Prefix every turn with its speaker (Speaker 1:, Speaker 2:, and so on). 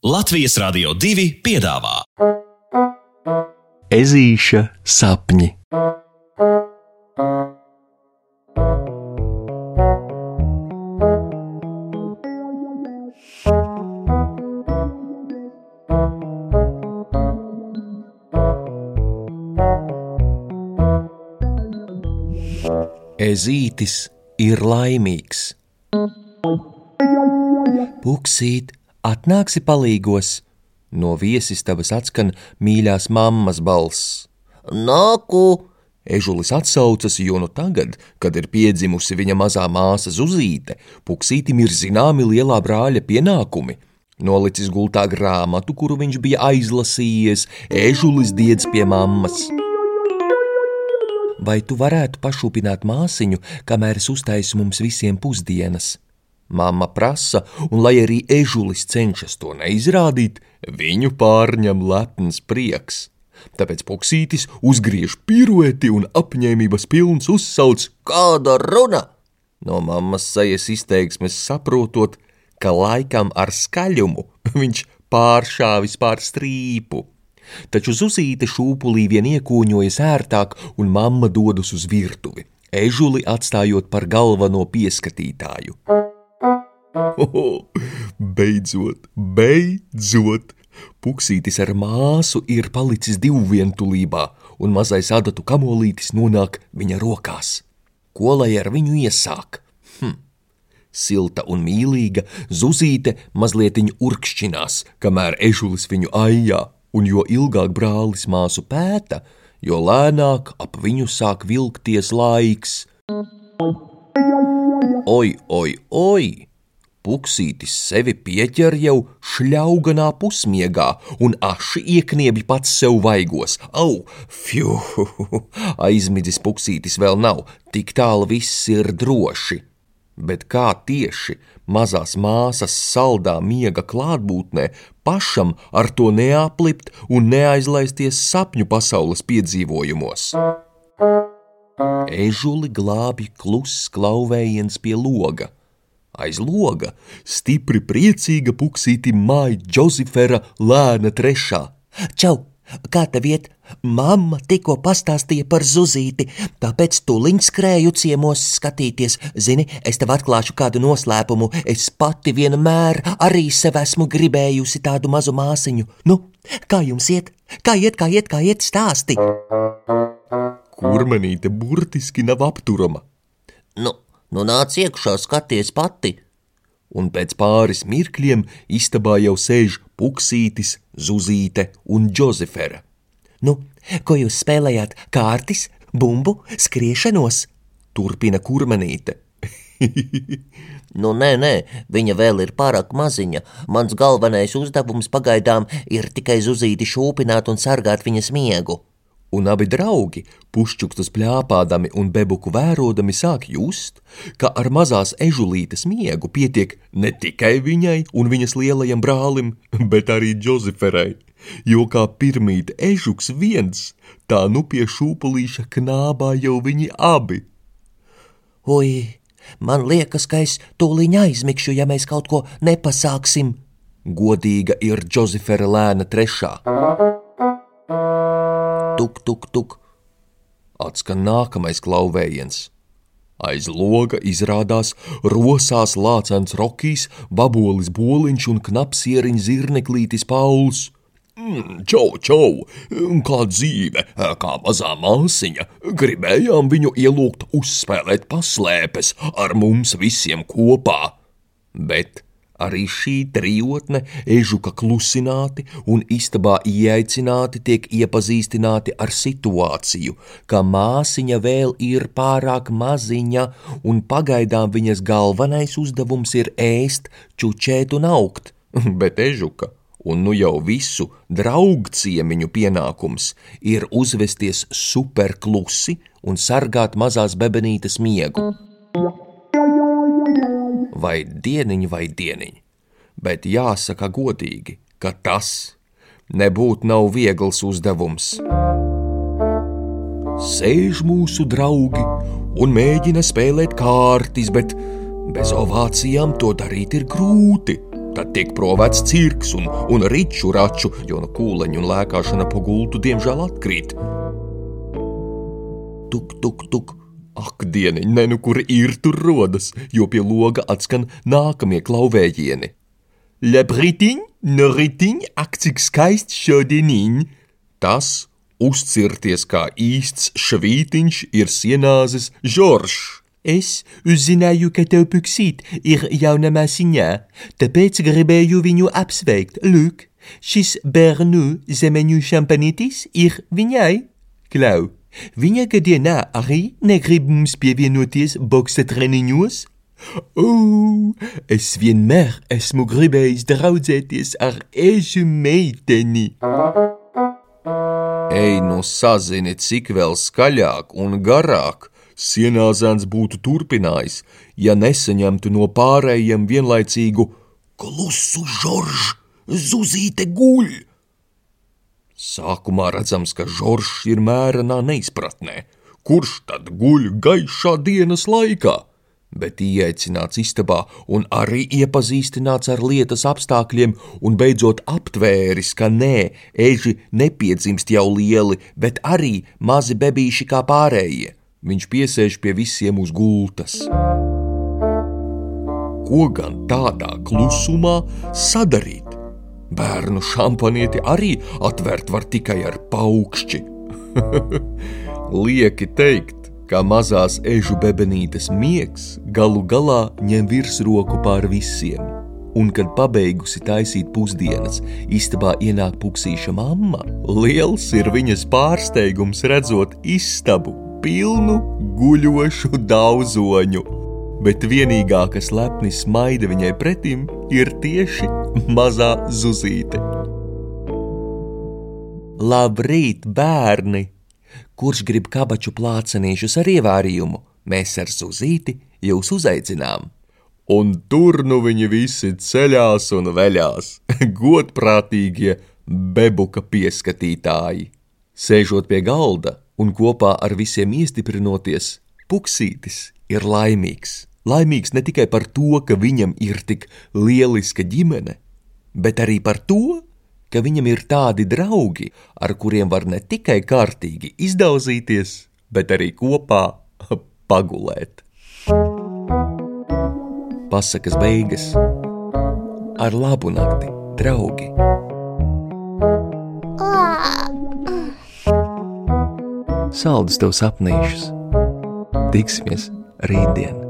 Speaker 1: Latvijas Rādio 2 piedāvā
Speaker 2: Ezīša sapņi. Ezītis ir laimīgs. Puksīt, atnāksi palīgos. No viesistabas atskan mīļās mammas balss.
Speaker 3: Nāku!
Speaker 2: Ežulis atsaucas, jo nu tagad, kad ir piedzimusi viņa mazā māsa Zuzīte, Puksītim ir zināmi lielā brāļa pienākumi. Nolicis gultā grāmatu, kuru viņš bija aizlasījies, ežulis diedz pie mammas. Vai tu varētu pašūpināt māsiņu, kamēr es uztaisu mums visiem pusdienas? Māma prasa, un lai arī ežulis cenšas to neizrādīt, viņu pārņem lepns prieks. Tāpēc Puksītis uzgriež pirueti un apņēmības pilns uzsauc
Speaker 3: Kāda runa?
Speaker 2: no mammas sejas izteiksmes saprotot, ka laikam ar skaļumu viņš pāršāvis pār strīpu. Taču Zuzīte šūpulī vien iekūņojas ērtāk, un mamma dodas uz virtuvi, ežuli atstājot par galveno pieskatītāju. Oho, beidzot, beidzot! Puksītis ar māsu ir palicis divvientulībā, un mazais adatu kamolītis nonāk viņa rokās. Ko lai ar viņu iesāk? Hm. Silta un mīlīga, Zuzīte mazliet urkšķinās, kamēr ežulis viņu aijā, un jo ilgāk brālis māsu pēta, jo lēnāk ap viņu sāk vilkties laiks. Oi, oi, oi! Puksītis sevi pieķer jau šļauganā pusmiegā un aši iekniebj pats sev vaigos. Au, fju! Aizmidzis puksītis vēl nav, tik tālu viss ir droši. Bet kā tieši mazās māsas saldā miega klātbūtnē pašam ar to neaplipt un neaizlaisties sapņu pasaules piedzīvojumos? Ežuli glābi kluss klauvējiens pie loga. Aiz loga stipri priecīga puksīti māja Džozefera lēna trešā.
Speaker 3: Čau! Kā tev iet? Mamma tikko pastāstīja par zuzīti, tāpēc tuliņ skrēju ciemos skatīties. Zini, es tev atklāšu kādu noslēpumu. Es pati vienmēr arī sev esmu gribējusi tādu mazu māsiņu. Nu, kā jums iet? Kā iet, kā iet, kā iet stāsti?
Speaker 2: Kurmenīte burtiski nav apturama.
Speaker 3: Nu, nu nāc iekšā, skaties pati.
Speaker 2: un pēc pāris mirkļiem istabā jau sēž Puksītis, Zuzīte un Džozefera.
Speaker 3: Nu, ko jūs spēlējāt? Kārtis, bumbu, skriešanos?
Speaker 2: Turpina kurmenīte.
Speaker 3: Nu, nē, nē, viņa vēl ir pārāk maziņa. Mans galvenais uzdevums pagaidām ir tikai zuzīti šūpināt un sargāt viņas miegu.
Speaker 2: Un abi draugi, pušķuktus plāpādami un bebuku vērodami, sāk just, ka ar mazās ežulītes miegu pietiek ne tikai viņai un viņas lielajam brālim, bet arī Džozeferai. Jo kā pirmīt ežuks viens, tā nu pie šūpulīša knābā jau viņi abi.
Speaker 3: Ui, man liekas, ka es tūlīt aizmigšu, ja mēs kaut ko nepasāksim.
Speaker 2: Godīga ir Džozefera lēna trešā. Tuk, tuk, tuk. Atskan nākamais klauvējiens. Aiz loga izrādās rosās lācens rokīs, vabolis boliņš un knapsieriņš zirneklītis Pauls. Mm, Čau, čau, kā dzīve, kā mazā māsiņa. Gribējām viņu ielūgt uzspēlēt paslēpes ar mums visiem kopā. Bet arī šī trijotne ežuka klusināti un istabā ieaicināti tiek iepazīstināti ar situāciju, ka māsiņa vēl ir pārāk maziņa un pagaidām viņas galvenais uzdevums ir ēst, čučēt un augt, bet ežuka un nu jau visu draugu ciemiņu pienākums ir uzvesties superklusi un sargāt mazās bebenītes miegu. Vai dieniņ, vai dieniņ, bet jāsaka godīgi, ka tas nebūtu nav viegls uzdevums. Sēž mūsu draugi un mēģina spēlēt kārtis, bet bez ovācijām to darīt ir grūti. Tad tiek provēts cirks un, un riču raču, jo no kūleņa un lēkāšana pa gultu diemžēl atkrīt. Tuk, tuk, tuk. Ak, dieniņ, ne nu kur ir tur rodas, jo pie loga atskan nākamie klauvējieni. Lebritiņ, noritiņ, ak, cik skaists šodieniņ! Tas, uzcirties kā īsts švītiņš, ir sienāzes Žoržs.
Speaker 3: Es uzzināju, ka tev puksīt ir jauna māsiņā, tāpēc gribēju viņu apsveikt. Lūk, šis bērnu zemeņu šampanītis ir viņai. Klau, viņa gadienā arī negrib mums pievienoties boksa treniņos? O, es vienmēr esmu gribējis draudzēties ar ežu meiteni.
Speaker 2: Ej, nu sazini, cik vēl skaļāk un garāk Sienāzēns būtu turpinājis, ja nesaņemtu no pārējiem vienlaicīgu klusu žoržu, zuzīte guļ. Sākumā redzams, ka žoržs ir mērenā neizpratnē, kurš tad guļ gaišā dienas laikā, bet ieaicināts istabā un arī iepazīstināts ar lietas apstākļiem un beidzot aptvēris, ka nē, eži nepiedzimst jau lieli, bet arī mazi bebīši kā pārējie Viņš piesēž pie visiem uz gultas. Ko gan tādā klusumā sadarīt? Bērnu šampanieti arī atvērt var tikai ar paukšķi. Lieki teikt, ka mazās ežu bebenītes miegs galu galā ņem virsroku pār visiem. Un, kad pabeigusi taisīt pusdienas, istabā ienāk puksīša mamma, liels ir viņas pārsteigums redzot istabu pilnu guļošu daudzoņu. Bet vienīgā, kas lepni smaida viņai pretim, ir tieši mazā zuzīte.
Speaker 3: Labrīt, bērni! Kurš grib kabaču plācenīšus ar ievārījumu? Mēs ar zuzīti jūs uzaicinām!
Speaker 2: Un tur nu viņi visi ceļās un veļās, godprātīgie bebuka pieskatītāji. Sēžot pie galda, un kopā ar visiem iestiprinoties, Puksītis ir laimīgs. Laimīgs ne tikai par to, ka viņam ir tik lieliska ģimene, bet arī par to, ka viņam ir tādi draugi, ar kuriem var ne tikai kārtīgi izdauzīties, bet arī kopā pagulēt. Pasakas beigas ar labu nakti, draugi!
Speaker 3: saldus tev sapnīšus. Tiksimies rītdien!